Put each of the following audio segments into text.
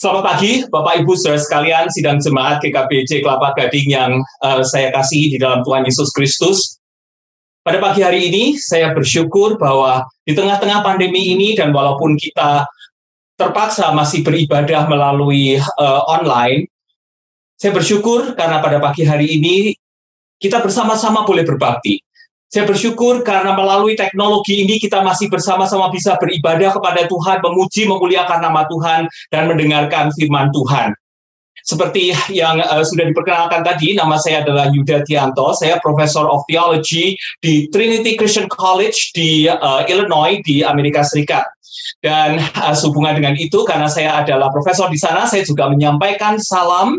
Selamat pagi, Bapak Ibu saudara sekalian, sidang jemaat GKBJ Kelapa Gading yang uh, saya kasih di dalam Tuhan Yesus Kristus. Pada pagi hari ini, saya bersyukur bahwa di tengah-tengah pandemi ini dan walaupun kita terpaksa masih beribadah melalui uh, online, saya bersyukur karena pada pagi hari ini kita bersama-sama boleh berbakti. Saya bersyukur karena melalui teknologi ini kita masih bersama-sama bisa beribadah kepada Tuhan, memuji, memuliakan nama Tuhan, dan mendengarkan firman Tuhan. Seperti yang uh, sudah diperkenalkan tadi, nama saya adalah Yuda Tianto. Saya Professor of Theology di Trinity Christian College di uh, Illinois di Amerika Serikat. Dan uh, sehubungan dengan itu, karena saya adalah profesor di sana, saya juga menyampaikan salam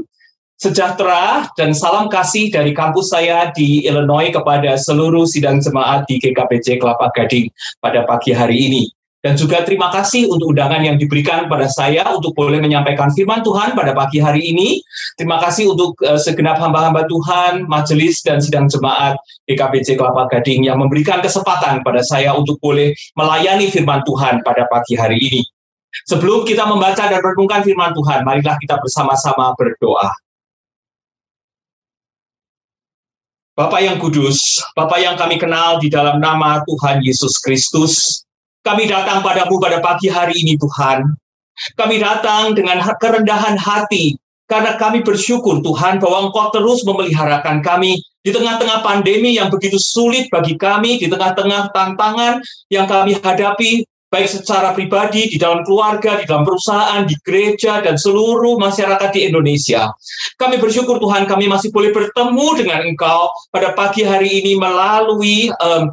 sejahtera dan salam kasih dari kampus saya di Illinois kepada seluruh sidang jemaat di GKPC Kelapa Gading pada pagi hari ini. Dan juga terima kasih untuk undangan yang diberikan pada saya untuk boleh menyampaikan firman Tuhan pada pagi hari ini. Terima kasih untuk uh, segenap hamba-hamba Tuhan, majelis dan sidang jemaat GKPC Kelapa Gading yang memberikan kesempatan pada saya untuk boleh melayani firman Tuhan pada pagi hari ini. Sebelum kita membaca dan merenungkan firman Tuhan, marilah kita bersama-sama berdoa. Bapak yang kudus, Bapak yang kami kenal di dalam nama Tuhan Yesus Kristus, kami datang padamu pada pagi hari ini Tuhan. Kami datang dengan kerendahan hati, karena kami bersyukur Tuhan bahwa Engkau terus memeliharakan kami di tengah-tengah pandemi yang begitu sulit bagi kami, di tengah-tengah tantangan yang kami hadapi, baik secara pribadi, di dalam keluarga, di dalam perusahaan, di gereja, dan seluruh masyarakat di Indonesia. Kami bersyukur Tuhan kami masih boleh bertemu dengan Engkau pada pagi hari ini melalui um,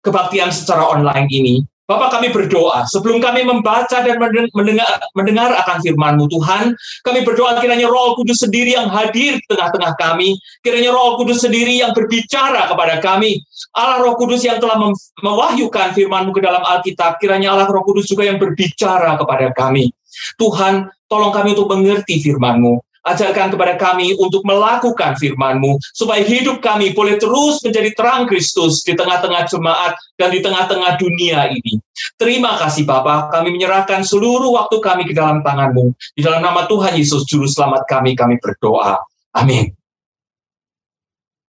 kebaktian secara online ini. Bapak kami berdoa, sebelum kami membaca dan mendengar, mendengar akan firman-Mu Tuhan, kami berdoa kiranya roh kudus sendiri yang hadir di tengah-tengah kami, kiranya roh kudus sendiri yang berbicara kepada kami, Allah roh kudus yang telah mewahyukan firman-Mu ke dalam Alkitab, kiranya Allah roh kudus juga yang berbicara kepada kami. Tuhan, tolong kami untuk mengerti firman-Mu, Ajarkan kepada kami untuk melakukan firman-Mu, supaya hidup kami boleh terus menjadi terang Kristus di tengah-tengah jemaat dan di tengah-tengah dunia ini. Terima kasih Bapak, kami menyerahkan seluruh waktu kami ke dalam tangan-Mu. Di dalam nama Tuhan Yesus, Juru Selamat kami, kami berdoa. Amin.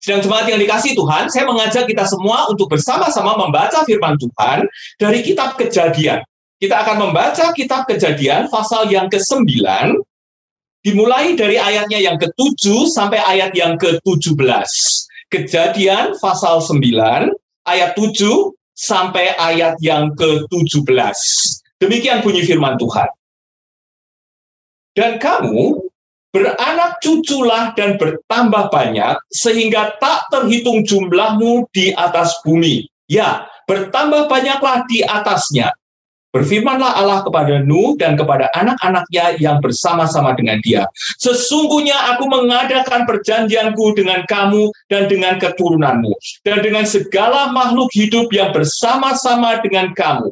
Sedang jemaat yang dikasih Tuhan, saya mengajak kita semua untuk bersama-sama membaca firman Tuhan dari kitab kejadian. Kita akan membaca kitab kejadian pasal yang ke-9 dimulai dari ayatnya yang ke-7 sampai ayat yang ke-17. Kejadian pasal 9 ayat 7 sampai ayat yang ke-17. Demikian bunyi firman Tuhan. Dan kamu beranak cuculah dan bertambah banyak sehingga tak terhitung jumlahmu di atas bumi. Ya, bertambah banyaklah di atasnya Berfirmanlah Allah kepada Nuh dan kepada anak-anaknya yang bersama-sama dengan dia. Sesungguhnya aku mengadakan perjanjianku dengan kamu dan dengan keturunanmu. Dan dengan segala makhluk hidup yang bersama-sama dengan kamu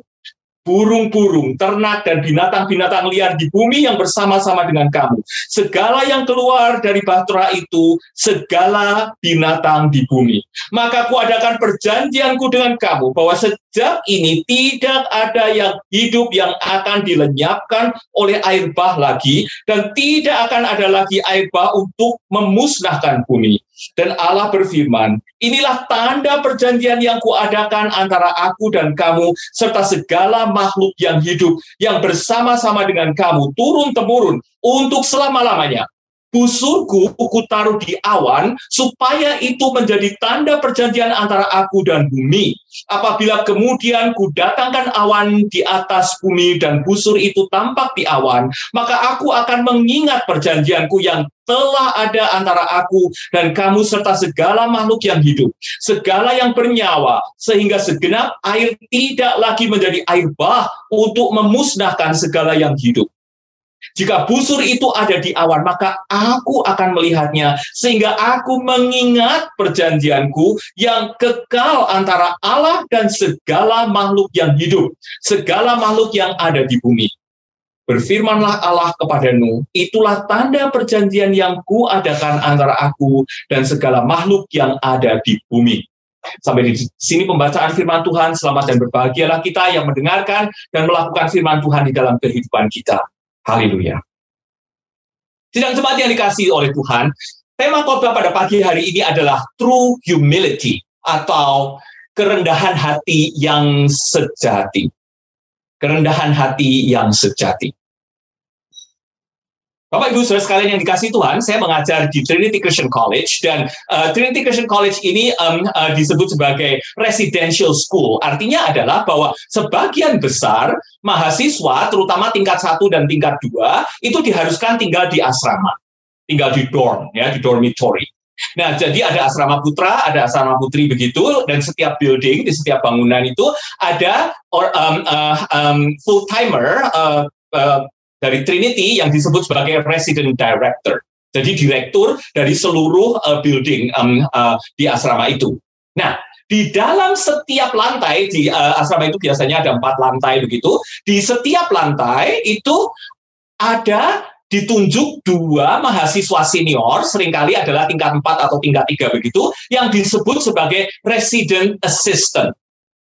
burung-burung, ternak, dan binatang-binatang liar di bumi yang bersama-sama dengan kamu. Segala yang keluar dari bahtera itu, segala binatang di bumi. Maka kuadakan perjanjianku dengan kamu, bahwa sejak ini tidak ada yang hidup yang akan dilenyapkan oleh air bah lagi, dan tidak akan ada lagi air bah untuk memusnahkan bumi. Dan Allah berfirman, inilah tanda perjanjian yang kuadakan antara aku dan kamu, serta segala makhluk yang hidup, yang bersama-sama dengan kamu, turun-temurun, untuk selama-lamanya busurku ku taruh di awan supaya itu menjadi tanda perjanjian antara aku dan bumi. Apabila kemudian ku datangkan awan di atas bumi dan busur itu tampak di awan, maka aku akan mengingat perjanjianku yang telah ada antara aku dan kamu serta segala makhluk yang hidup, segala yang bernyawa, sehingga segenap air tidak lagi menjadi air bah untuk memusnahkan segala yang hidup. Jika busur itu ada di awan, maka aku akan melihatnya, sehingga aku mengingat perjanjianku yang kekal antara Allah dan segala makhluk yang hidup, segala makhluk yang ada di bumi. Berfirmanlah Allah kepada Nuh, itulah tanda perjanjian yang kuadakan antara aku dan segala makhluk yang ada di bumi. Sampai di sini pembacaan firman Tuhan, selamat dan berbahagialah kita yang mendengarkan dan melakukan firman Tuhan di dalam kehidupan kita. Haleluya. Sidang jemaat yang dikasih oleh Tuhan, tema khotbah pada pagi hari ini adalah true humility atau kerendahan hati yang sejati. Kerendahan hati yang sejati. Bapak Ibu Saudara sekalian yang dikasih Tuhan, saya mengajar di Trinity Christian College dan uh, Trinity Christian College ini um, uh, disebut sebagai residential school. Artinya adalah bahwa sebagian besar mahasiswa, terutama tingkat satu dan tingkat dua, itu diharuskan tinggal di asrama, tinggal di dorm, ya di dormitory. Nah, jadi ada asrama putra, ada asrama putri begitu, dan setiap building di setiap bangunan itu ada or, um, uh, um, full timer uh, uh, dari Trinity yang disebut sebagai resident director. Jadi direktur dari seluruh uh, building um, uh, di asrama itu. Nah, di dalam setiap lantai di uh, asrama itu biasanya ada empat lantai begitu. Di setiap lantai itu ada ditunjuk dua mahasiswa senior, sering kali adalah tingkat empat atau tingkat tiga begitu, yang disebut sebagai resident assistant.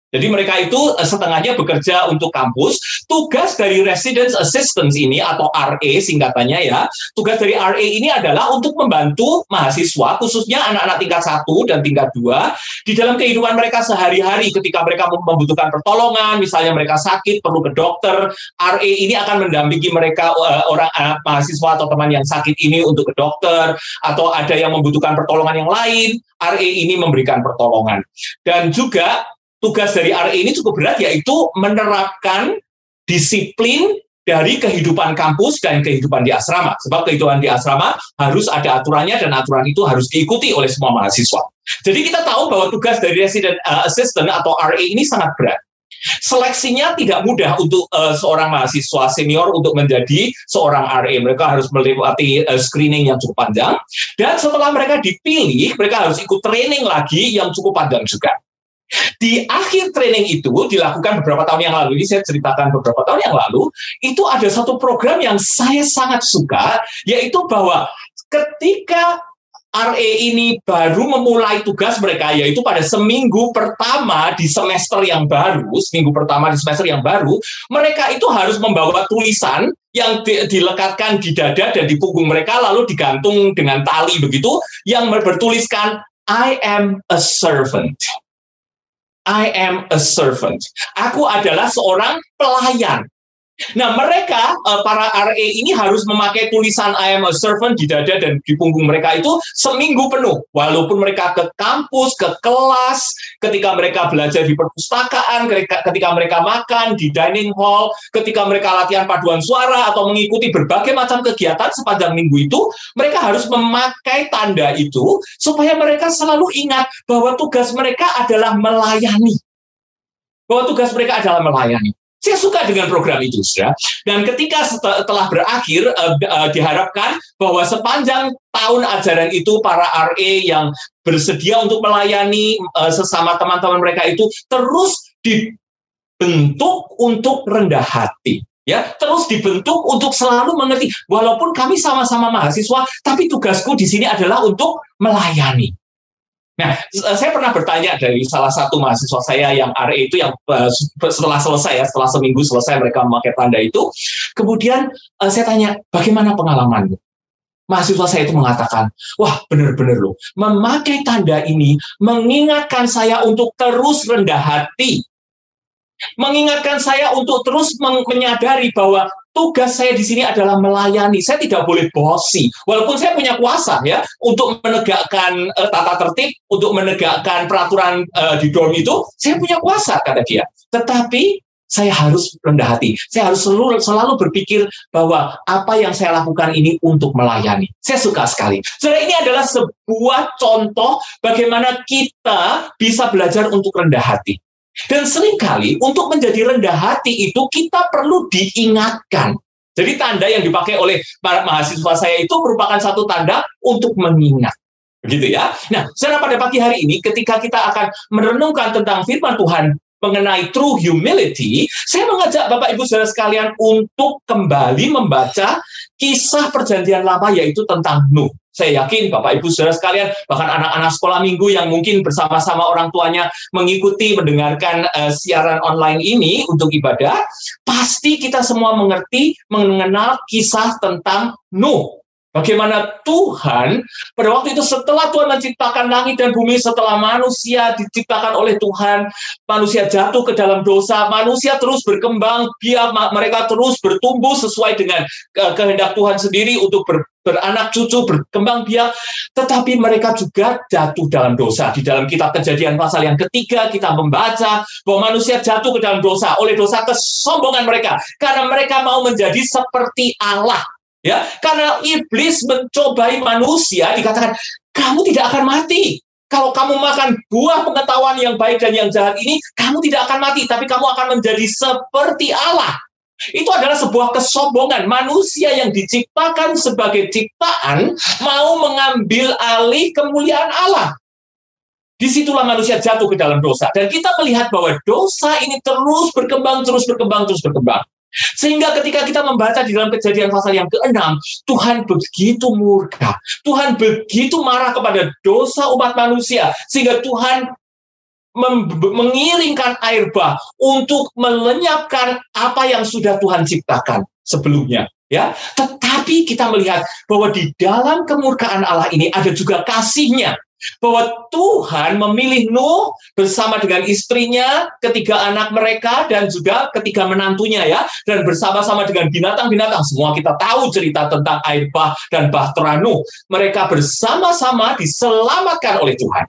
Jadi mereka itu eh, setengahnya bekerja untuk kampus. Tugas dari residence assistance ini atau RA singkatannya ya, tugas dari RA ini adalah untuk membantu mahasiswa, khususnya anak-anak tingkat satu dan tingkat dua, di dalam kehidupan mereka sehari-hari ketika mereka membutuhkan pertolongan, misalnya mereka sakit perlu ke dokter, RA ini akan mendampingi mereka uh, orang anak mahasiswa atau teman yang sakit ini untuk ke dokter, atau ada yang membutuhkan pertolongan yang lain, RA ini memberikan pertolongan. Dan juga tugas dari RE ini cukup berat yaitu menerapkan disiplin dari kehidupan kampus dan kehidupan di asrama. Sebab kehidupan di asrama harus ada aturannya dan aturan itu harus diikuti oleh semua mahasiswa. Jadi kita tahu bahwa tugas dari resident uh, assistant atau RA ini sangat berat. Seleksinya tidak mudah untuk uh, seorang mahasiswa senior untuk menjadi seorang RA. Mereka harus melewati uh, screening yang cukup panjang. Dan setelah mereka dipilih, mereka harus ikut training lagi yang cukup panjang juga. Di akhir training itu dilakukan beberapa tahun yang lalu, ini saya ceritakan beberapa tahun yang lalu, itu ada satu program yang saya sangat suka, yaitu bahwa ketika RA ini baru memulai tugas mereka, yaitu pada seminggu pertama di semester yang baru, seminggu pertama di semester yang baru, mereka itu harus membawa tulisan yang di, dilekatkan di dada dan di punggung mereka, lalu digantung dengan tali begitu, yang bertuliskan I am a servant. I am a servant. Aku adalah seorang pelayan. Nah, mereka uh, para RA ini harus memakai tulisan I am a servant di dada dan di punggung mereka itu seminggu penuh. Walaupun mereka ke kampus, ke kelas, ketika mereka belajar di perpustakaan, ketika mereka makan di dining hall, ketika mereka latihan paduan suara atau mengikuti berbagai macam kegiatan sepanjang minggu itu, mereka harus memakai tanda itu supaya mereka selalu ingat bahwa tugas mereka adalah melayani bahwa tugas mereka adalah melayani. Saya suka dengan program itu, ya. Dan ketika setelah berakhir, uh, diharapkan bahwa sepanjang tahun ajaran itu para RA yang bersedia untuk melayani uh, sesama teman-teman mereka itu terus dibentuk untuk rendah hati ya. Terus dibentuk untuk selalu mengerti. Walaupun kami sama-sama mahasiswa tapi tugasku di sini adalah untuk melayani Nah, eh, saya pernah bertanya dari salah satu mahasiswa saya yang RE itu yang uh, setelah selesai ya, setelah seminggu selesai mereka memakai tanda itu, kemudian uh, saya tanya, bagaimana pengalamanmu? Mahasiswa saya itu mengatakan, wah benar-benar loh, memakai tanda ini mengingatkan saya untuk terus rendah hati, mengingatkan saya untuk terus menyadari bahwa tugas saya di sini adalah melayani. Saya tidak boleh bosi. Walaupun saya punya kuasa ya untuk menegakkan uh, tata tertib, untuk menegakkan peraturan uh, di dorm itu, saya punya kuasa kata dia. Tetapi saya harus rendah hati. Saya harus selalu, selalu berpikir bahwa apa yang saya lakukan ini untuk melayani. Saya suka sekali. Saudara, ini adalah sebuah contoh bagaimana kita bisa belajar untuk rendah hati. Dan sering kali untuk menjadi rendah hati itu kita perlu diingatkan. Jadi tanda yang dipakai oleh para mahasiswa saya itu merupakan satu tanda untuk mengingat. Begitu ya. Nah, secara pada pagi hari ini ketika kita akan merenungkan tentang firman Tuhan mengenai true humility, saya mengajak Bapak Ibu Saudara sekalian untuk kembali membaca kisah perjanjian lama yaitu tentang Nuh. Saya yakin Bapak Ibu Saudara sekalian, bahkan anak-anak sekolah minggu yang mungkin bersama-sama orang tuanya mengikuti mendengarkan uh, siaran online ini untuk ibadah, pasti kita semua mengerti mengenal kisah tentang Nuh. Bagaimana Tuhan pada waktu itu setelah Tuhan menciptakan langit dan bumi, setelah manusia diciptakan oleh Tuhan, manusia jatuh ke dalam dosa, manusia terus berkembang, biar mereka terus bertumbuh sesuai dengan kehendak Tuhan sendiri untuk ber, beranak cucu, berkembang biak, tetapi mereka juga jatuh dalam dosa. Di dalam kitab kejadian pasal yang ketiga, kita membaca bahwa manusia jatuh ke dalam dosa oleh dosa kesombongan mereka, karena mereka mau menjadi seperti Allah Ya, karena iblis mencobai manusia dikatakan kamu tidak akan mati. Kalau kamu makan buah pengetahuan yang baik dan yang jahat ini, kamu tidak akan mati, tapi kamu akan menjadi seperti Allah. Itu adalah sebuah kesombongan. Manusia yang diciptakan sebagai ciptaan mau mengambil alih kemuliaan Allah. Di situlah manusia jatuh ke dalam dosa. Dan kita melihat bahwa dosa ini terus berkembang, terus berkembang, terus berkembang. Sehingga ketika kita membaca di dalam kejadian pasal yang keenam, Tuhan begitu murka. Tuhan begitu marah kepada dosa umat manusia. Sehingga Tuhan mengiringkan air bah untuk melenyapkan apa yang sudah Tuhan ciptakan sebelumnya ya tetapi kita melihat bahwa di dalam kemurkaan Allah ini ada juga kasihnya bahwa Tuhan memilih Nuh bersama dengan istrinya, ketiga anak mereka, dan juga ketiga menantunya ya, dan bersama-sama dengan binatang-binatang. Semua kita tahu cerita tentang air bah dan bahtera Nuh. Mereka bersama-sama diselamatkan oleh Tuhan.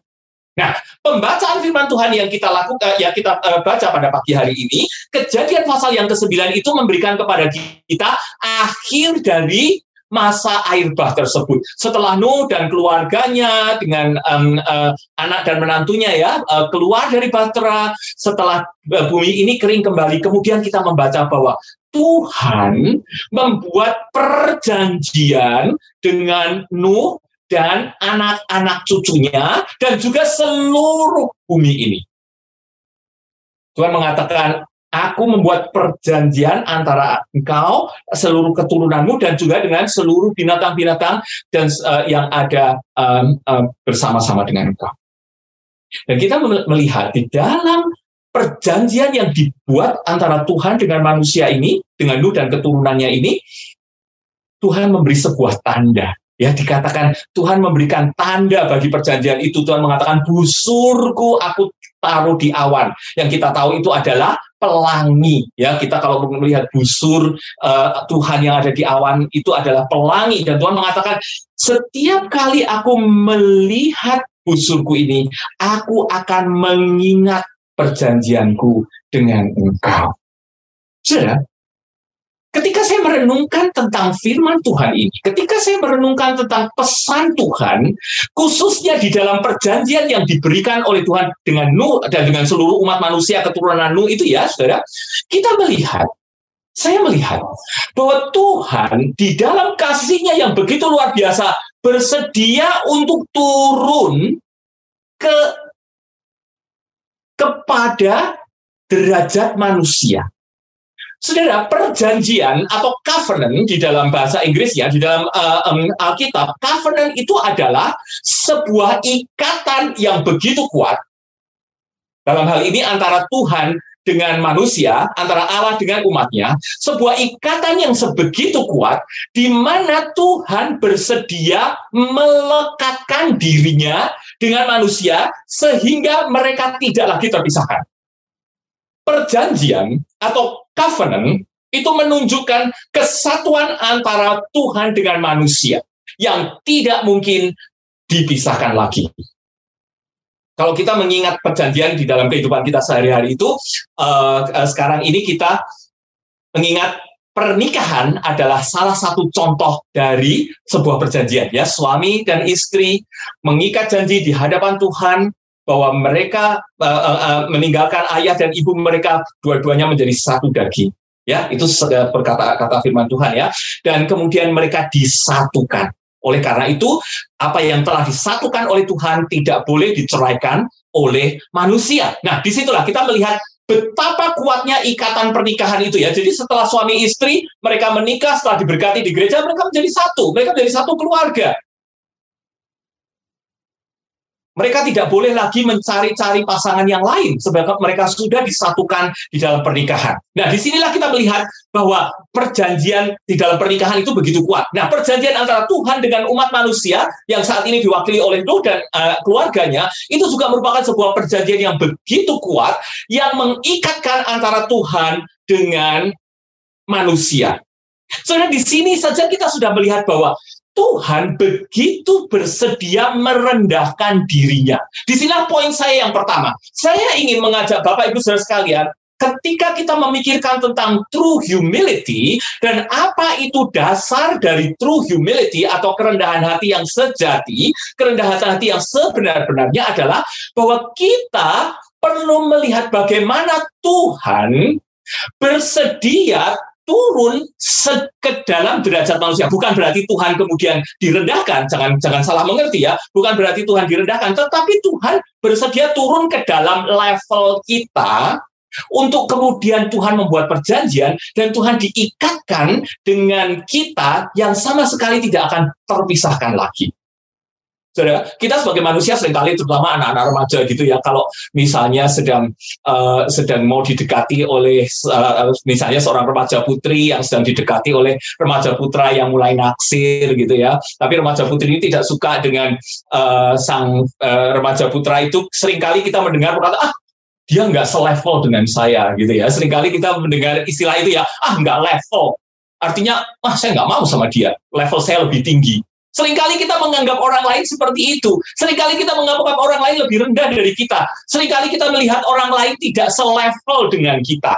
Nah, pembacaan firman Tuhan yang kita lakukan, ya kita uh, baca pada pagi hari ini, kejadian pasal yang ke-9 itu memberikan kepada kita akhir dari masa air bah tersebut. Setelah Nuh dan keluarganya dengan um, uh, anak dan menantunya ya uh, keluar dari Bahtera, setelah uh, bumi ini kering kembali, kemudian kita membaca bahwa Tuhan membuat perjanjian dengan Nuh dan anak-anak cucunya dan juga seluruh bumi ini. Tuhan mengatakan, aku membuat perjanjian antara engkau, seluruh keturunanmu, dan juga dengan seluruh binatang-binatang dan uh, yang ada um, uh, bersama-sama dengan engkau. Dan kita melihat di dalam perjanjian yang dibuat antara Tuhan dengan manusia ini, dengan Nuh dan keturunannya ini, Tuhan memberi sebuah tanda. Ya dikatakan Tuhan memberikan tanda bagi perjanjian itu. Tuhan mengatakan busurku aku taruh di awan. Yang kita tahu itu adalah pelangi ya kita kalau melihat busur uh, Tuhan yang ada di awan itu adalah pelangi dan Tuhan mengatakan setiap kali aku melihat busurku ini aku akan mengingat perjanjianku dengan engkau. Sudah, Ketika saya merenungkan tentang firman Tuhan ini, ketika saya merenungkan tentang pesan Tuhan, khususnya di dalam perjanjian yang diberikan oleh Tuhan dengan Nuh dan dengan seluruh umat manusia keturunan Nuh itu ya, saudara, kita melihat, saya melihat bahwa Tuhan di dalam kasihnya yang begitu luar biasa bersedia untuk turun ke kepada derajat manusia Saudara, perjanjian atau covenant di dalam bahasa Inggris ya, di dalam uh, um, Alkitab, covenant itu adalah sebuah ikatan yang begitu kuat. Dalam hal ini antara Tuhan dengan manusia, antara Allah dengan umatnya, sebuah ikatan yang sebegitu kuat, di mana Tuhan bersedia melekatkan dirinya dengan manusia, sehingga mereka tidak lagi terpisahkan. Perjanjian atau covenant itu menunjukkan kesatuan antara Tuhan dengan manusia yang tidak mungkin dipisahkan lagi. Kalau kita mengingat perjanjian di dalam kehidupan kita sehari-hari itu, uh, uh, sekarang ini kita mengingat pernikahan adalah salah satu contoh dari sebuah perjanjian ya suami dan istri mengikat janji di hadapan Tuhan bahwa mereka uh, uh, meninggalkan ayah dan ibu mereka dua-duanya menjadi satu daging. Ya itu perkata kata firman Tuhan ya. Dan kemudian mereka disatukan. Oleh karena itu apa yang telah disatukan oleh Tuhan tidak boleh diceraikan oleh manusia. Nah di situlah kita melihat betapa kuatnya ikatan pernikahan itu ya. Jadi setelah suami istri mereka menikah setelah diberkati di gereja mereka menjadi satu. Mereka menjadi satu keluarga Mereka tidak boleh lagi mencari-cari pasangan yang lain sebab mereka sudah disatukan di dalam pernikahan. Nah, di sinilah kita melihat bahwa perjanjian di dalam pernikahan itu begitu kuat. Nah, perjanjian antara Tuhan dengan umat manusia yang saat ini diwakili oleh Nuh dan uh, keluarganya itu juga merupakan sebuah perjanjian yang begitu kuat yang mengikatkan antara Tuhan dengan manusia. Soalnya di sini saja kita sudah melihat bahwa Tuhan begitu bersedia merendahkan dirinya. Di sini poin saya yang pertama. Saya ingin mengajak Bapak Ibu Saudara sekalian, ketika kita memikirkan tentang true humility dan apa itu dasar dari true humility atau kerendahan hati yang sejati, kerendahan hati yang sebenar-benarnya adalah bahwa kita perlu melihat bagaimana Tuhan bersedia turun ke dalam derajat manusia. Bukan berarti Tuhan kemudian direndahkan, jangan jangan salah mengerti ya. Bukan berarti Tuhan direndahkan, tetapi Tuhan bersedia turun ke dalam level kita untuk kemudian Tuhan membuat perjanjian dan Tuhan diikatkan dengan kita yang sama sekali tidak akan terpisahkan lagi. Saudara, kita sebagai manusia sering kali terutama anak-anak remaja gitu ya, kalau misalnya sedang uh, sedang mau didekati oleh uh, misalnya seorang remaja putri yang sedang didekati oleh remaja putra yang mulai naksir gitu ya, tapi remaja putri ini tidak suka dengan uh, sang uh, remaja putra itu. Seringkali kita mendengar berkata ah dia nggak selevel dengan saya gitu ya, sering kali kita mendengar istilah itu ya ah nggak level, artinya ah saya nggak mau sama dia, level saya lebih tinggi. Seringkali kita menganggap orang lain seperti itu. Seringkali kita menganggap orang lain lebih rendah dari kita. Seringkali kita melihat orang lain tidak selevel dengan kita.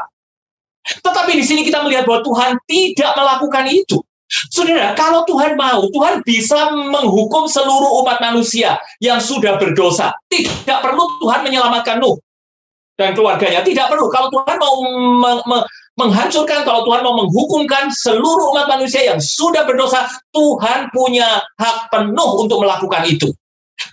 Tetapi di sini kita melihat bahwa Tuhan tidak melakukan itu. Saudara, kalau Tuhan mau, Tuhan bisa menghukum seluruh umat manusia yang sudah berdosa. Tidak perlu Tuhan menyelamatkan Nuh dan keluarganya. Tidak perlu. Kalau Tuhan mau menghancurkan, kalau Tuhan mau menghukumkan seluruh umat manusia yang sudah berdosa, Tuhan punya hak penuh untuk melakukan itu.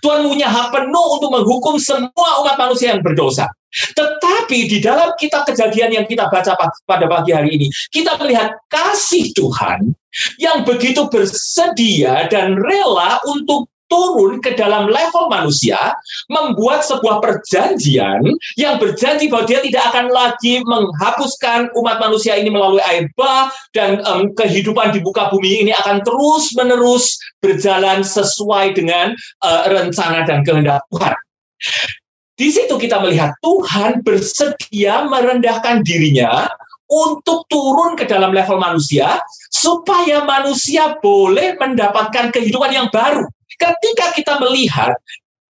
Tuhan punya hak penuh untuk menghukum semua umat manusia yang berdosa. Tetapi di dalam kitab kejadian yang kita baca pada pagi hari ini, kita melihat kasih Tuhan yang begitu bersedia dan rela untuk turun ke dalam level manusia, membuat sebuah perjanjian yang berjanji bahwa dia tidak akan lagi menghapuskan umat manusia ini melalui air bah dan um, kehidupan di muka bumi ini akan terus menerus berjalan sesuai dengan uh, rencana dan kehendak Tuhan. Di situ kita melihat Tuhan bersedia merendahkan dirinya untuk turun ke dalam level manusia supaya manusia boleh mendapatkan kehidupan yang baru. Ketika kita melihat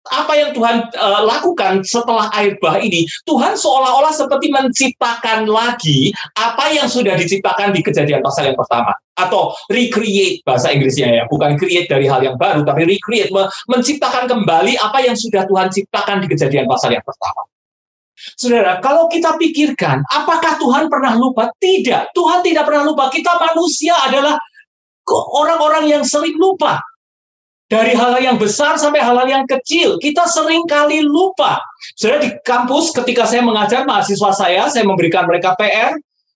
apa yang Tuhan uh, lakukan setelah air bah ini, Tuhan seolah-olah seperti menciptakan lagi apa yang sudah diciptakan di kejadian pasal yang pertama. Atau recreate bahasa Inggrisnya ya, bukan create dari hal yang baru, tapi recreate, menciptakan kembali apa yang sudah Tuhan ciptakan di kejadian pasal yang pertama. Saudara, kalau kita pikirkan, apakah Tuhan pernah lupa? Tidak, Tuhan tidak pernah lupa. Kita manusia adalah orang-orang yang sering lupa dari hal-hal yang besar sampai hal-hal yang kecil. Kita sering kali lupa. Saya di kampus ketika saya mengajar mahasiswa saya, saya memberikan mereka PR,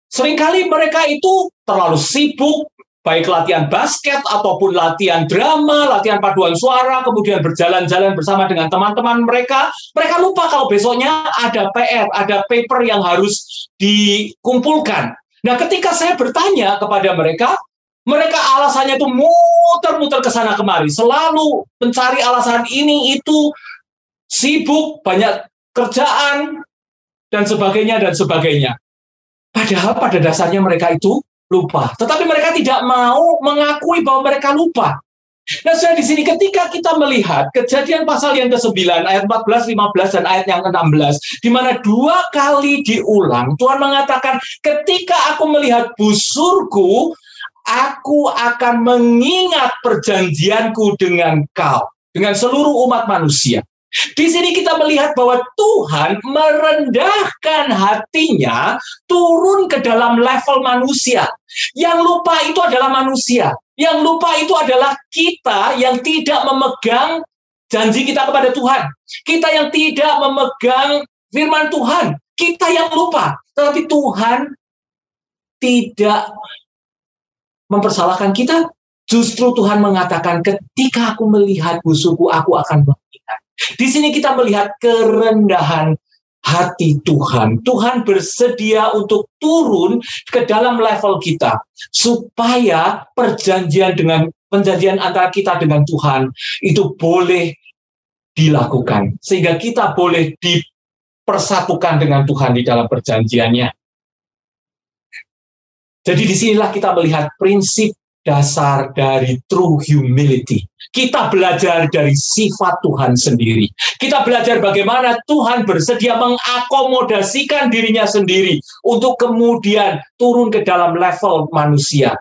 sering kali mereka itu terlalu sibuk, baik latihan basket ataupun latihan drama, latihan paduan suara, kemudian berjalan-jalan bersama dengan teman-teman mereka. Mereka lupa kalau besoknya ada PR, ada paper yang harus dikumpulkan. Nah, ketika saya bertanya kepada mereka, mereka alasannya itu muter-muter ke sana kemari, selalu mencari alasan ini itu sibuk, banyak kerjaan dan sebagainya dan sebagainya. Padahal pada dasarnya mereka itu lupa. Tetapi mereka tidak mau mengakui bahwa mereka lupa. Nah, saya di sini ketika kita melihat kejadian pasal yang ke-9 ayat 14, 15 dan ayat yang ke-16 di mana dua kali diulang Tuhan mengatakan ketika aku melihat busurku aku akan mengingat perjanjianku dengan kau, dengan seluruh umat manusia. Di sini kita melihat bahwa Tuhan merendahkan hatinya turun ke dalam level manusia. Yang lupa itu adalah manusia. Yang lupa itu adalah kita yang tidak memegang janji kita kepada Tuhan. Kita yang tidak memegang firman Tuhan. Kita yang lupa. Tetapi Tuhan tidak mempersalahkan kita. Justru Tuhan mengatakan ketika aku melihat musuhku, aku akan mengingat. Di sini kita melihat kerendahan hati Tuhan. Tuhan bersedia untuk turun ke dalam level kita supaya perjanjian dengan perjanjian antara kita dengan Tuhan itu boleh dilakukan sehingga kita boleh dipersatukan dengan Tuhan di dalam perjanjiannya. Jadi di sinilah kita melihat prinsip dasar dari true humility. Kita belajar dari sifat Tuhan sendiri. Kita belajar bagaimana Tuhan bersedia mengakomodasikan dirinya sendiri untuk kemudian turun ke dalam level manusia.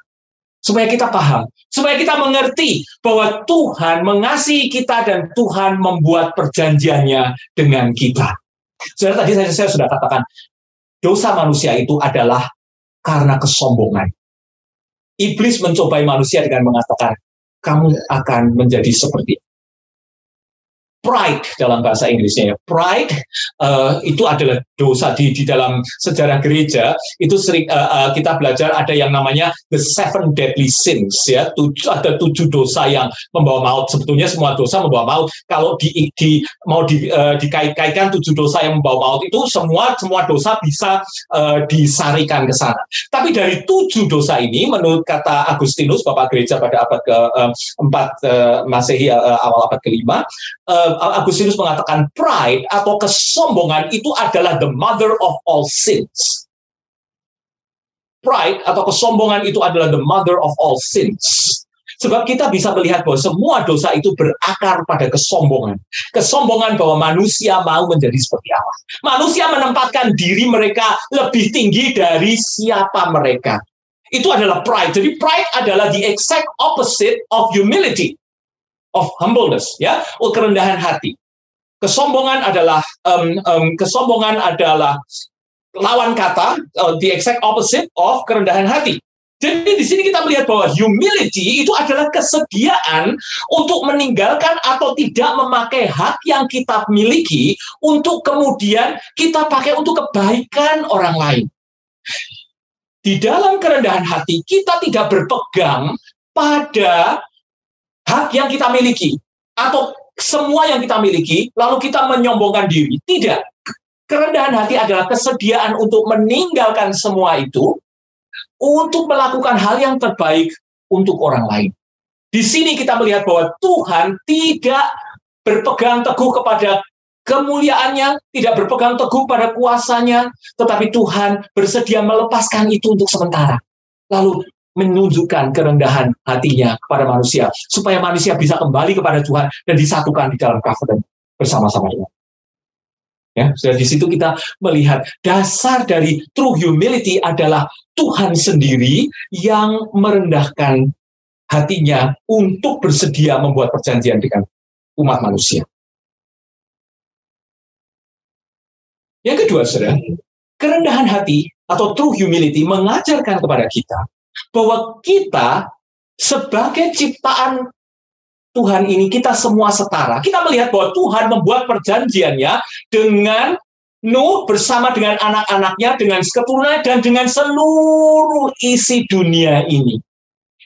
Supaya kita paham, supaya kita mengerti bahwa Tuhan mengasihi kita dan Tuhan membuat perjanjiannya dengan kita. Saudara, tadi saya, saya sudah katakan, dosa manusia itu adalah karena kesombongan iblis mencobai manusia dengan mengatakan, kamu akan menjadi seperti pride dalam bahasa Inggrisnya ya. Pride uh, itu adalah dosa di di dalam sejarah gereja itu sering uh, uh, kita belajar ada yang namanya the seven deadly sins ya. Tujuh, ada tujuh dosa yang membawa maut. Sebetulnya semua dosa membawa maut. Kalau di, di mau di, uh, dikait-kaitkan tujuh dosa yang membawa maut itu semua semua dosa bisa uh, disarikan ke sana. Tapi dari tujuh dosa ini menurut kata Agustinus Bapak Gereja pada abad keempat uh, uh, Masehi uh, awal abad kelima uh, Agustinus mengatakan pride atau kesombongan itu adalah the mother of all sins. Pride atau kesombongan itu adalah the mother of all sins. Sebab kita bisa melihat bahwa semua dosa itu berakar pada kesombongan. Kesombongan bahwa manusia mau menjadi seperti Allah. Manusia menempatkan diri mereka lebih tinggi dari siapa mereka. Itu adalah pride. Jadi pride adalah the exact opposite of humility of humbleness ya kerendahan hati kesombongan adalah um, um, kesombongan adalah lawan kata uh, the exact opposite of kerendahan hati jadi di sini kita melihat bahwa humility itu adalah kesediaan untuk meninggalkan atau tidak memakai hak yang kita miliki untuk kemudian kita pakai untuk kebaikan orang lain. Di dalam kerendahan hati kita tidak berpegang pada hak yang kita miliki atau semua yang kita miliki lalu kita menyombongkan diri. Tidak. Kerendahan hati adalah kesediaan untuk meninggalkan semua itu untuk melakukan hal yang terbaik untuk orang lain. Di sini kita melihat bahwa Tuhan tidak berpegang teguh kepada kemuliaannya, tidak berpegang teguh pada kuasanya, tetapi Tuhan bersedia melepaskan itu untuk sementara. Lalu menunjukkan kerendahan hatinya kepada manusia supaya manusia bisa kembali kepada Tuhan dan disatukan di dalam covenant bersama-sama dengan Ya, sudah di situ kita melihat dasar dari true humility adalah Tuhan sendiri yang merendahkan hatinya untuk bersedia membuat perjanjian dengan umat manusia. Yang kedua, saudara, kerendahan hati atau true humility mengajarkan kepada kita bahwa kita sebagai ciptaan Tuhan ini kita semua setara. Kita melihat bahwa Tuhan membuat perjanjiannya dengan Nuh bersama dengan anak-anaknya, dengan keturunan dan dengan seluruh isi dunia ini.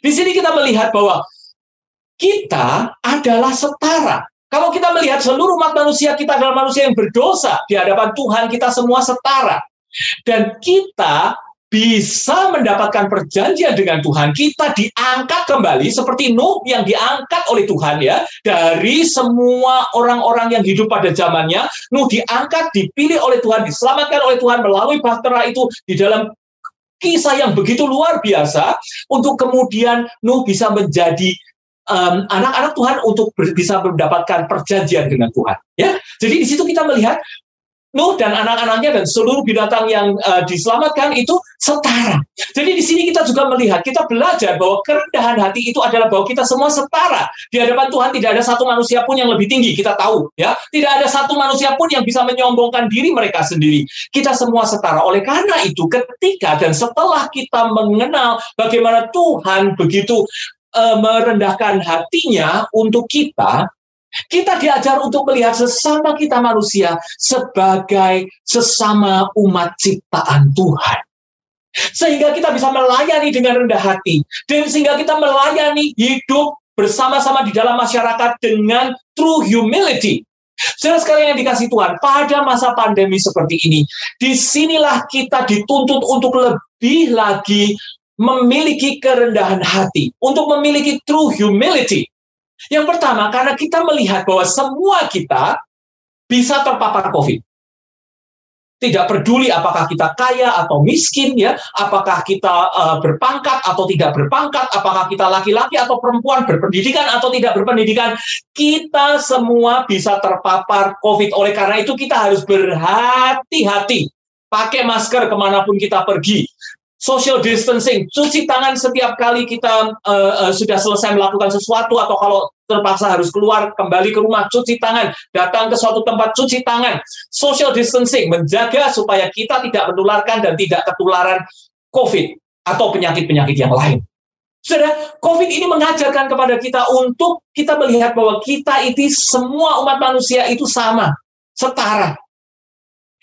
Di sini kita melihat bahwa kita adalah setara. Kalau kita melihat seluruh umat manusia, kita adalah manusia yang berdosa di hadapan Tuhan, kita semua setara. Dan kita bisa mendapatkan perjanjian dengan Tuhan, kita diangkat kembali seperti Nuh yang diangkat oleh Tuhan ya dari semua orang-orang yang hidup pada zamannya. Nuh diangkat, dipilih oleh Tuhan, diselamatkan oleh Tuhan melalui bahtera itu di dalam kisah yang begitu luar biasa untuk kemudian Nuh bisa menjadi anak-anak um, Tuhan untuk bisa mendapatkan perjanjian dengan Tuhan. Ya, jadi di situ kita melihat Nuh dan anak-anaknya dan seluruh binatang yang uh, diselamatkan itu setara. Jadi di sini kita juga melihat, kita belajar bahwa kerendahan hati itu adalah bahwa kita semua setara. Di hadapan Tuhan tidak ada satu manusia pun yang lebih tinggi, kita tahu ya. Tidak ada satu manusia pun yang bisa menyombongkan diri mereka sendiri. Kita semua setara. Oleh karena itu ketika dan setelah kita mengenal bagaimana Tuhan begitu uh, merendahkan hatinya untuk kita, kita diajar untuk melihat sesama kita manusia sebagai sesama umat ciptaan Tuhan. Sehingga kita bisa melayani dengan rendah hati. Dan sehingga kita melayani hidup bersama-sama di dalam masyarakat dengan true humility. Saudara sekalian yang dikasih Tuhan, pada masa pandemi seperti ini, di sinilah kita dituntut untuk lebih lagi memiliki kerendahan hati, untuk memiliki true humility. Yang pertama, karena kita melihat bahwa semua kita bisa terpapar COVID. Tidak peduli apakah kita kaya atau miskin ya, apakah kita uh, berpangkat atau tidak berpangkat, apakah kita laki-laki atau perempuan berpendidikan atau tidak berpendidikan, kita semua bisa terpapar COVID. Oleh karena itu kita harus berhati-hati pakai masker ke mana pun kita pergi social distancing, cuci tangan setiap kali kita uh, uh, sudah selesai melakukan sesuatu atau kalau terpaksa harus keluar kembali ke rumah cuci tangan, datang ke suatu tempat cuci tangan. Social distancing menjaga supaya kita tidak menularkan dan tidak ketularan COVID atau penyakit-penyakit yang lain. Sudah, COVID ini mengajarkan kepada kita untuk kita melihat bahwa kita itu semua umat manusia itu sama, setara.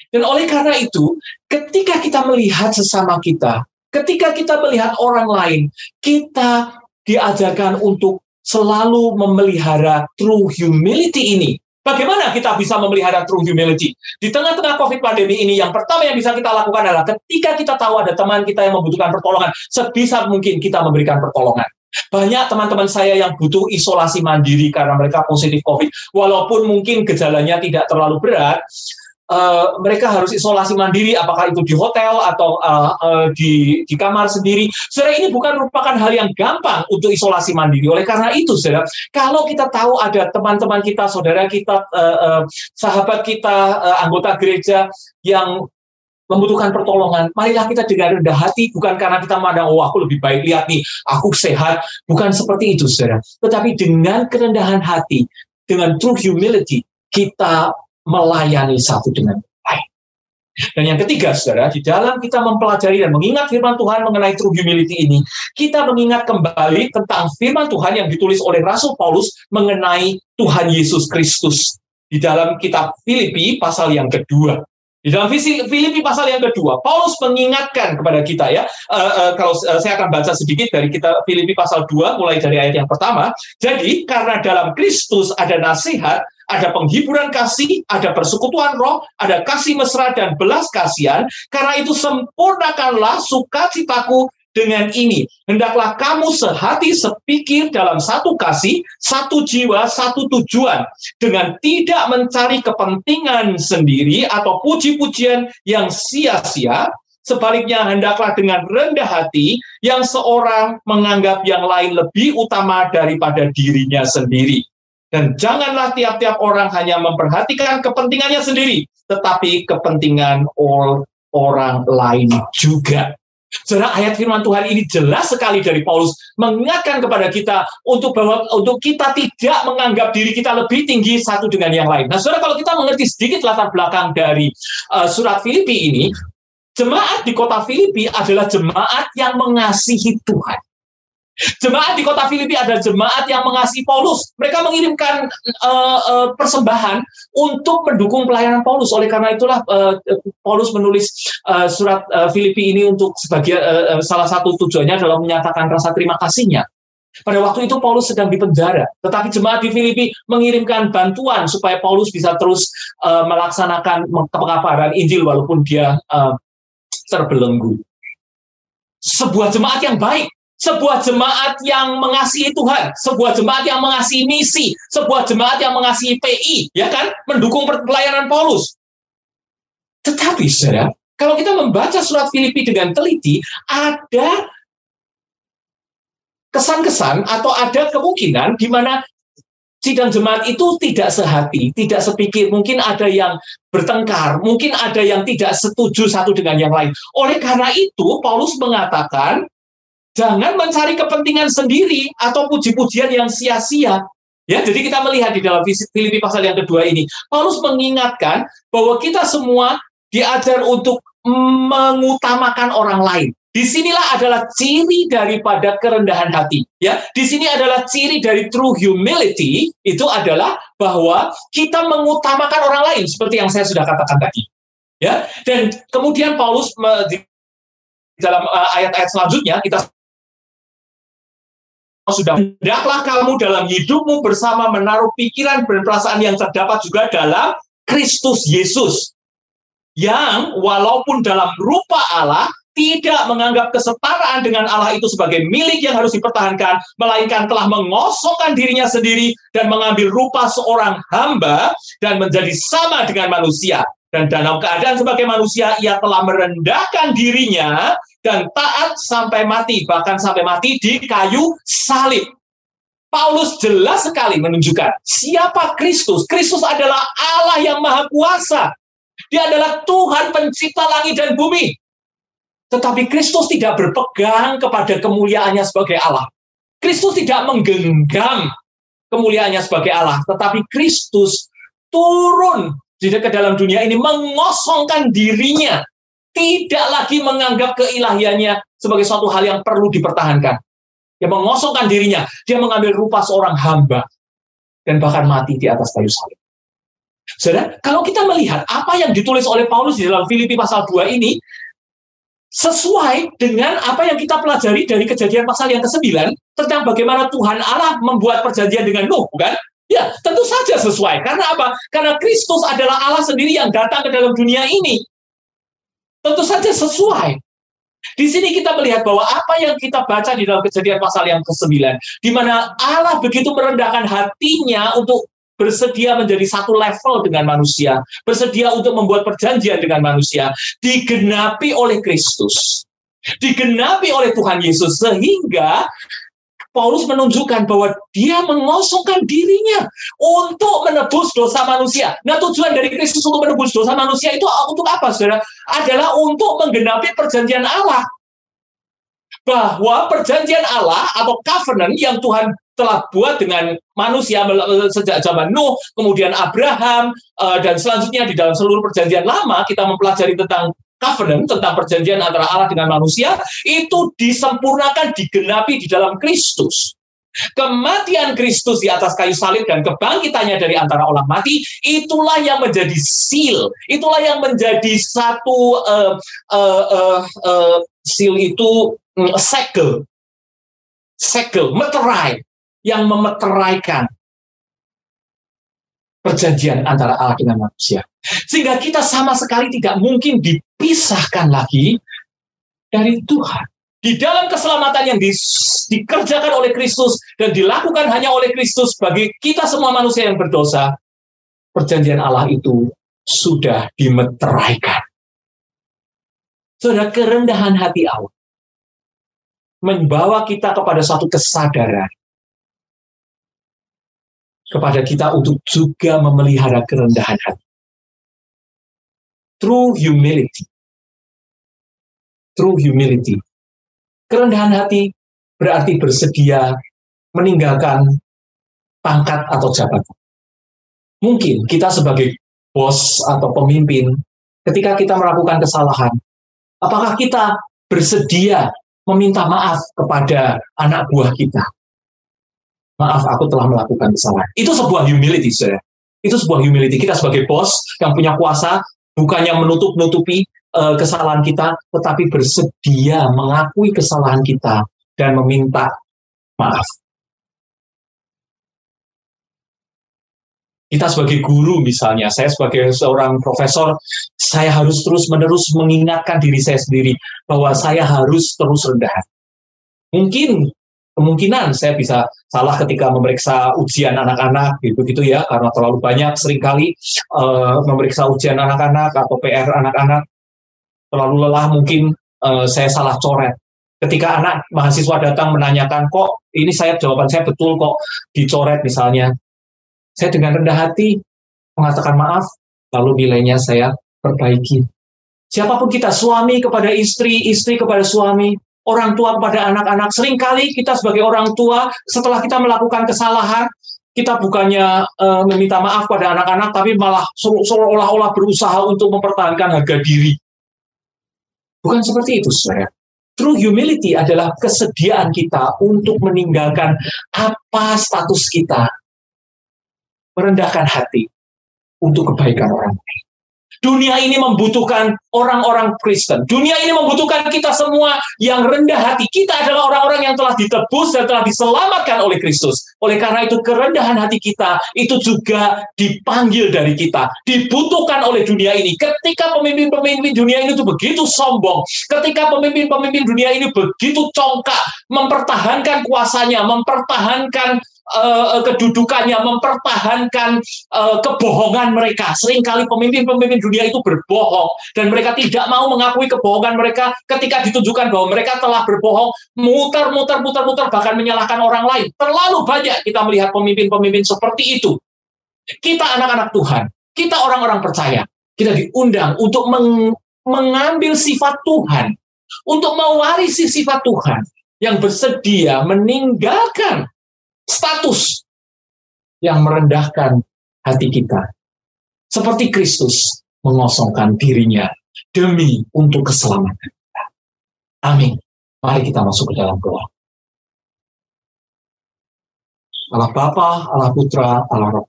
Dan oleh karena itu, ketika kita melihat sesama kita, ketika kita melihat orang lain, kita diajarkan untuk selalu memelihara true humility ini. Bagaimana kita bisa memelihara true humility? Di tengah-tengah COVID pandemi ini, yang pertama yang bisa kita lakukan adalah ketika kita tahu ada teman kita yang membutuhkan pertolongan, sebisa mungkin kita memberikan pertolongan. Banyak teman-teman saya yang butuh isolasi mandiri karena mereka positif COVID. Walaupun mungkin gejalanya tidak terlalu berat, Uh, mereka harus isolasi mandiri, apakah itu di hotel atau uh, uh, di, di kamar sendiri. Saudara, ini bukan merupakan hal yang gampang untuk isolasi mandiri. Oleh karena itu, saudara, kalau kita tahu ada teman-teman kita, saudara kita, uh, uh, sahabat kita, uh, anggota gereja yang membutuhkan pertolongan, marilah kita dengan rendah hati, bukan karena kita memandang, oh aku lebih baik, lihat nih, aku sehat. Bukan seperti itu, saudara. Tetapi dengan kerendahan hati, dengan true humility, kita melayani satu dengan lain. Dan yang ketiga, saudara, di dalam kita mempelajari dan mengingat firman Tuhan mengenai true humility ini, kita mengingat kembali tentang firman Tuhan yang ditulis oleh Rasul Paulus mengenai Tuhan Yesus Kristus. Di dalam kitab Filipi pasal yang kedua. Di dalam Filipi pasal yang kedua, Paulus mengingatkan kepada kita ya, uh, uh, kalau uh, saya akan baca sedikit dari kita Filipi pasal 2 mulai dari ayat yang pertama. Jadi karena dalam Kristus ada nasihat, ada penghiburan kasih, ada persekutuan roh, ada kasih mesra dan belas kasihan. Karena itu sempurnakanlah sukacitaku dengan ini. Hendaklah kamu sehati sepikir dalam satu kasih, satu jiwa, satu tujuan. Dengan tidak mencari kepentingan sendiri atau puji-pujian yang sia-sia, Sebaliknya, hendaklah dengan rendah hati yang seorang menganggap yang lain lebih utama daripada dirinya sendiri. Dan janganlah tiap-tiap orang hanya memperhatikan kepentingannya sendiri, tetapi kepentingan orang lain juga. Saudara, ayat firman Tuhan ini jelas sekali dari Paulus mengingatkan kepada kita untuk bahwa untuk kita tidak menganggap diri kita lebih tinggi satu dengan yang lain. Nah, saudara, kalau kita mengerti sedikit latar belakang dari uh, surat Filipi ini, jemaat di kota Filipi adalah jemaat yang mengasihi Tuhan. Jemaat di kota Filipi ada jemaat yang mengasihi Paulus. Mereka mengirimkan uh, uh, persembahan untuk mendukung pelayanan Paulus. Oleh karena itulah uh, Paulus menulis uh, surat uh, Filipi ini untuk sebagai uh, salah satu tujuannya adalah menyatakan rasa terima kasihnya. Pada waktu itu Paulus sedang di penjara, tetapi jemaat di Filipi mengirimkan bantuan supaya Paulus bisa terus uh, melaksanakan kepakaran Injil walaupun dia uh, terbelenggu. Sebuah jemaat yang baik, sebuah jemaat yang mengasihi Tuhan, sebuah jemaat yang mengasihi misi, sebuah jemaat yang mengasihi PI, ya kan, mendukung pelayanan Paulus. Tetapi, saudara, kalau kita membaca surat Filipi dengan teliti, ada kesan-kesan atau ada kemungkinan di mana sidang jemaat itu tidak sehati, tidak sepikir. Mungkin ada yang bertengkar, mungkin ada yang tidak setuju satu dengan yang lain. Oleh karena itu, Paulus mengatakan Jangan mencari kepentingan sendiri atau puji-pujian yang sia-sia. Ya, jadi kita melihat di dalam Filipi pasal yang kedua ini, Paulus mengingatkan bahwa kita semua diajar untuk mengutamakan orang lain. Di sinilah adalah ciri daripada kerendahan hati. Ya, di sini adalah ciri dari true humility itu adalah bahwa kita mengutamakan orang lain seperti yang saya sudah katakan tadi. Ya, dan kemudian Paulus di dalam uh, ayat-ayat selanjutnya kita sudah hendaklah kamu dalam hidupmu bersama menaruh pikiran dan perasaan yang terdapat juga dalam Kristus Yesus yang walaupun dalam rupa Allah tidak menganggap kesetaraan dengan Allah itu sebagai milik yang harus dipertahankan, melainkan telah mengosongkan dirinya sendiri dan mengambil rupa seorang hamba dan menjadi sama dengan manusia. Dan dalam keadaan sebagai manusia, ia telah merendahkan dirinya dan taat sampai mati, bahkan sampai mati di kayu salib. Paulus jelas sekali menunjukkan siapa Kristus. Kristus adalah Allah yang maha kuasa. Dia adalah Tuhan pencipta langit dan bumi. Tetapi Kristus tidak berpegang kepada kemuliaannya sebagai Allah. Kristus tidak menggenggam kemuliaannya sebagai Allah, tetapi Kristus turun di ke dalam dunia ini mengosongkan dirinya, tidak lagi menganggap keilahiannya sebagai suatu hal yang perlu dipertahankan. Dia mengosongkan dirinya, dia mengambil rupa seorang hamba dan bahkan mati di atas kayu salib. Saudara, kalau kita melihat apa yang ditulis oleh Paulus di dalam Filipi pasal 2 ini, sesuai dengan apa yang kita pelajari dari kejadian pasal yang ke-9 tentang bagaimana Tuhan Allah membuat perjanjian dengan Nuh, bukan? Ya, tentu saja sesuai. Karena apa? Karena Kristus adalah Allah sendiri yang datang ke dalam dunia ini. Tentu saja sesuai. Di sini kita melihat bahwa apa yang kita baca di dalam kejadian pasal yang ke-9, di mana Allah begitu merendahkan hatinya untuk bersedia menjadi satu level dengan manusia, bersedia untuk membuat perjanjian dengan manusia, digenapi oleh Kristus, digenapi oleh Tuhan Yesus, sehingga Paulus menunjukkan bahwa dia mengosongkan dirinya untuk menebus dosa manusia. Nah, tujuan dari Kristus untuk menebus dosa manusia itu untuk apa, saudara? Adalah untuk menggenapi perjanjian Allah. Bahwa perjanjian Allah atau covenant yang Tuhan telah buat dengan manusia sejak zaman Nuh, kemudian Abraham, eh, dan selanjutnya di dalam seluruh perjanjian lama kita mempelajari tentang covenant, tentang perjanjian antara Allah dengan manusia, itu disempurnakan, digenapi di dalam Kristus. Kematian Kristus di atas kayu salib dan kebangkitannya dari antara orang mati, itulah yang menjadi seal, itulah yang menjadi satu uh, uh, uh, uh, seal itu um, segel, segel, meterai yang memeteraikan perjanjian antara Allah dengan manusia. Sehingga kita sama sekali tidak mungkin dipisahkan lagi dari Tuhan. Di dalam keselamatan yang di, dikerjakan oleh Kristus dan dilakukan hanya oleh Kristus bagi kita semua manusia yang berdosa, perjanjian Allah itu sudah dimeteraikan. Sudah kerendahan hati Allah membawa kita kepada suatu kesadaran kepada kita untuk juga memelihara kerendahan hati. True humility. True humility. Kerendahan hati berarti bersedia meninggalkan pangkat atau jabatan. Mungkin kita sebagai bos atau pemimpin, ketika kita melakukan kesalahan, apakah kita bersedia meminta maaf kepada anak buah kita? Maaf aku telah melakukan kesalahan. Itu sebuah humility, saudara. Itu sebuah humility. Kita sebagai bos yang punya kuasa, bukannya menutup-nutupi uh, kesalahan kita, tetapi bersedia mengakui kesalahan kita dan meminta maaf. Kita sebagai guru misalnya, saya sebagai seorang profesor, saya harus terus-menerus mengingatkan diri saya sendiri bahwa saya harus terus rendah. Mungkin kemungkinan saya bisa salah ketika memeriksa ujian anak-anak gitu gitu ya karena terlalu banyak sering kali uh, memeriksa ujian anak-anak atau PR anak-anak. Terlalu lelah mungkin uh, saya salah coret. Ketika anak mahasiswa datang menanyakan kok ini saya jawaban saya betul kok dicoret misalnya. Saya dengan rendah hati mengatakan maaf lalu nilainya saya perbaiki. Siapa pun kita suami kepada istri istri kepada suami orang tua kepada anak-anak. Seringkali kita sebagai orang tua setelah kita melakukan kesalahan, kita bukannya uh, meminta maaf pada anak-anak, tapi malah seolah-olah berusaha untuk mempertahankan harga diri. Bukan seperti itu, saudara. True humility adalah kesediaan kita untuk meninggalkan apa status kita, merendahkan hati untuk kebaikan orang lain. Dunia ini membutuhkan orang-orang Kristen. Dunia ini membutuhkan kita semua yang rendah hati. Kita adalah orang-orang yang telah ditebus dan telah diselamatkan oleh Kristus. Oleh karena itu kerendahan hati kita itu juga dipanggil dari kita. Dibutuhkan oleh dunia ini. Ketika pemimpin-pemimpin dunia ini itu begitu sombong. Ketika pemimpin-pemimpin dunia ini begitu congkak. Mempertahankan kuasanya. Mempertahankan uh, kedudukannya, mempertahankan uh, kebohongan mereka. Seringkali pemimpin-pemimpin dunia itu berbohong dan mereka tidak mau mengakui kebohongan mereka ketika ditunjukkan bahwa mereka telah berbohong, muter-muter, muter-muter, bahkan menyalahkan orang lain. Terlalu banyak kita melihat pemimpin-pemimpin seperti itu. Kita anak-anak Tuhan, kita orang-orang percaya, kita diundang untuk meng mengambil sifat Tuhan, untuk mewarisi sifat Tuhan yang bersedia meninggalkan status yang merendahkan hati kita. Seperti Kristus mengosongkan dirinya demi untuk keselamatan kita. Amin. Mari kita masuk ke dalam doa. Allah Bapa, Allah Putra, Allah Roh.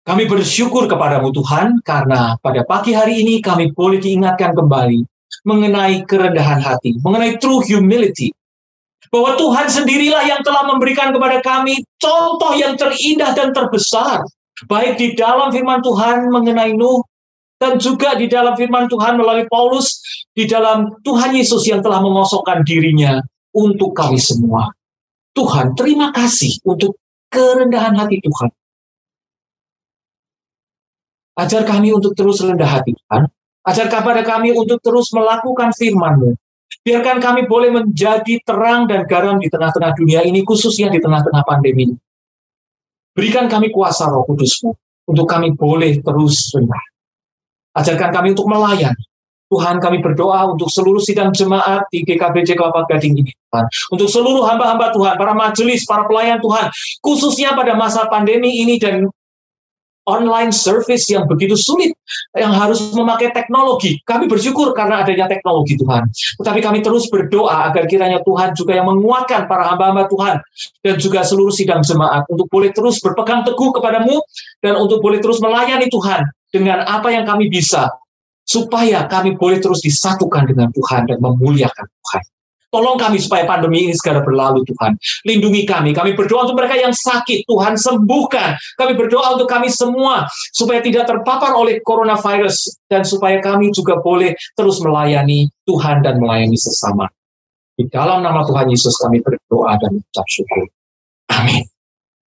Kami bersyukur kepadamu Tuhan karena pada pagi hari ini kami boleh diingatkan kembali mengenai kerendahan hati, mengenai true humility, bahwa Tuhan sendirilah yang telah memberikan kepada kami contoh yang terindah dan terbesar, baik di dalam firman Tuhan mengenai Nuh, dan juga di dalam firman Tuhan melalui Paulus, di dalam Tuhan Yesus yang telah mengosongkan dirinya untuk kami semua. Tuhan, terima kasih untuk kerendahan hati Tuhan. Ajar kami untuk terus rendah hati Tuhan. Ajar kepada kami untuk terus melakukan firman-Mu. Biarkan kami boleh menjadi terang dan garam di tengah-tengah dunia ini, khususnya di tengah-tengah pandemi. Berikan kami kuasa roh kudusmu, untuk kami boleh terus rendah. Ajarkan kami untuk melayani. Tuhan kami berdoa untuk seluruh sidang jemaat di GKBJ Kelapa Gading ini Tuhan. Untuk seluruh hamba-hamba Tuhan, para majelis, para pelayan Tuhan. Khususnya pada masa pandemi ini dan online service yang begitu sulit, yang harus memakai teknologi. Kami bersyukur karena adanya teknologi Tuhan. Tetapi kami terus berdoa agar kiranya Tuhan juga yang menguatkan para hamba-hamba Tuhan dan juga seluruh sidang jemaat untuk boleh terus berpegang teguh kepadamu dan untuk boleh terus melayani Tuhan dengan apa yang kami bisa supaya kami boleh terus disatukan dengan Tuhan dan memuliakan Tuhan. Tolong kami supaya pandemi ini segera berlalu Tuhan. Lindungi kami. Kami berdoa untuk mereka yang sakit. Tuhan sembuhkan. Kami berdoa untuk kami semua supaya tidak terpapar oleh coronavirus dan supaya kami juga boleh terus melayani Tuhan dan melayani sesama. Di dalam nama Tuhan Yesus kami berdoa dan mengucap syukur. Amin.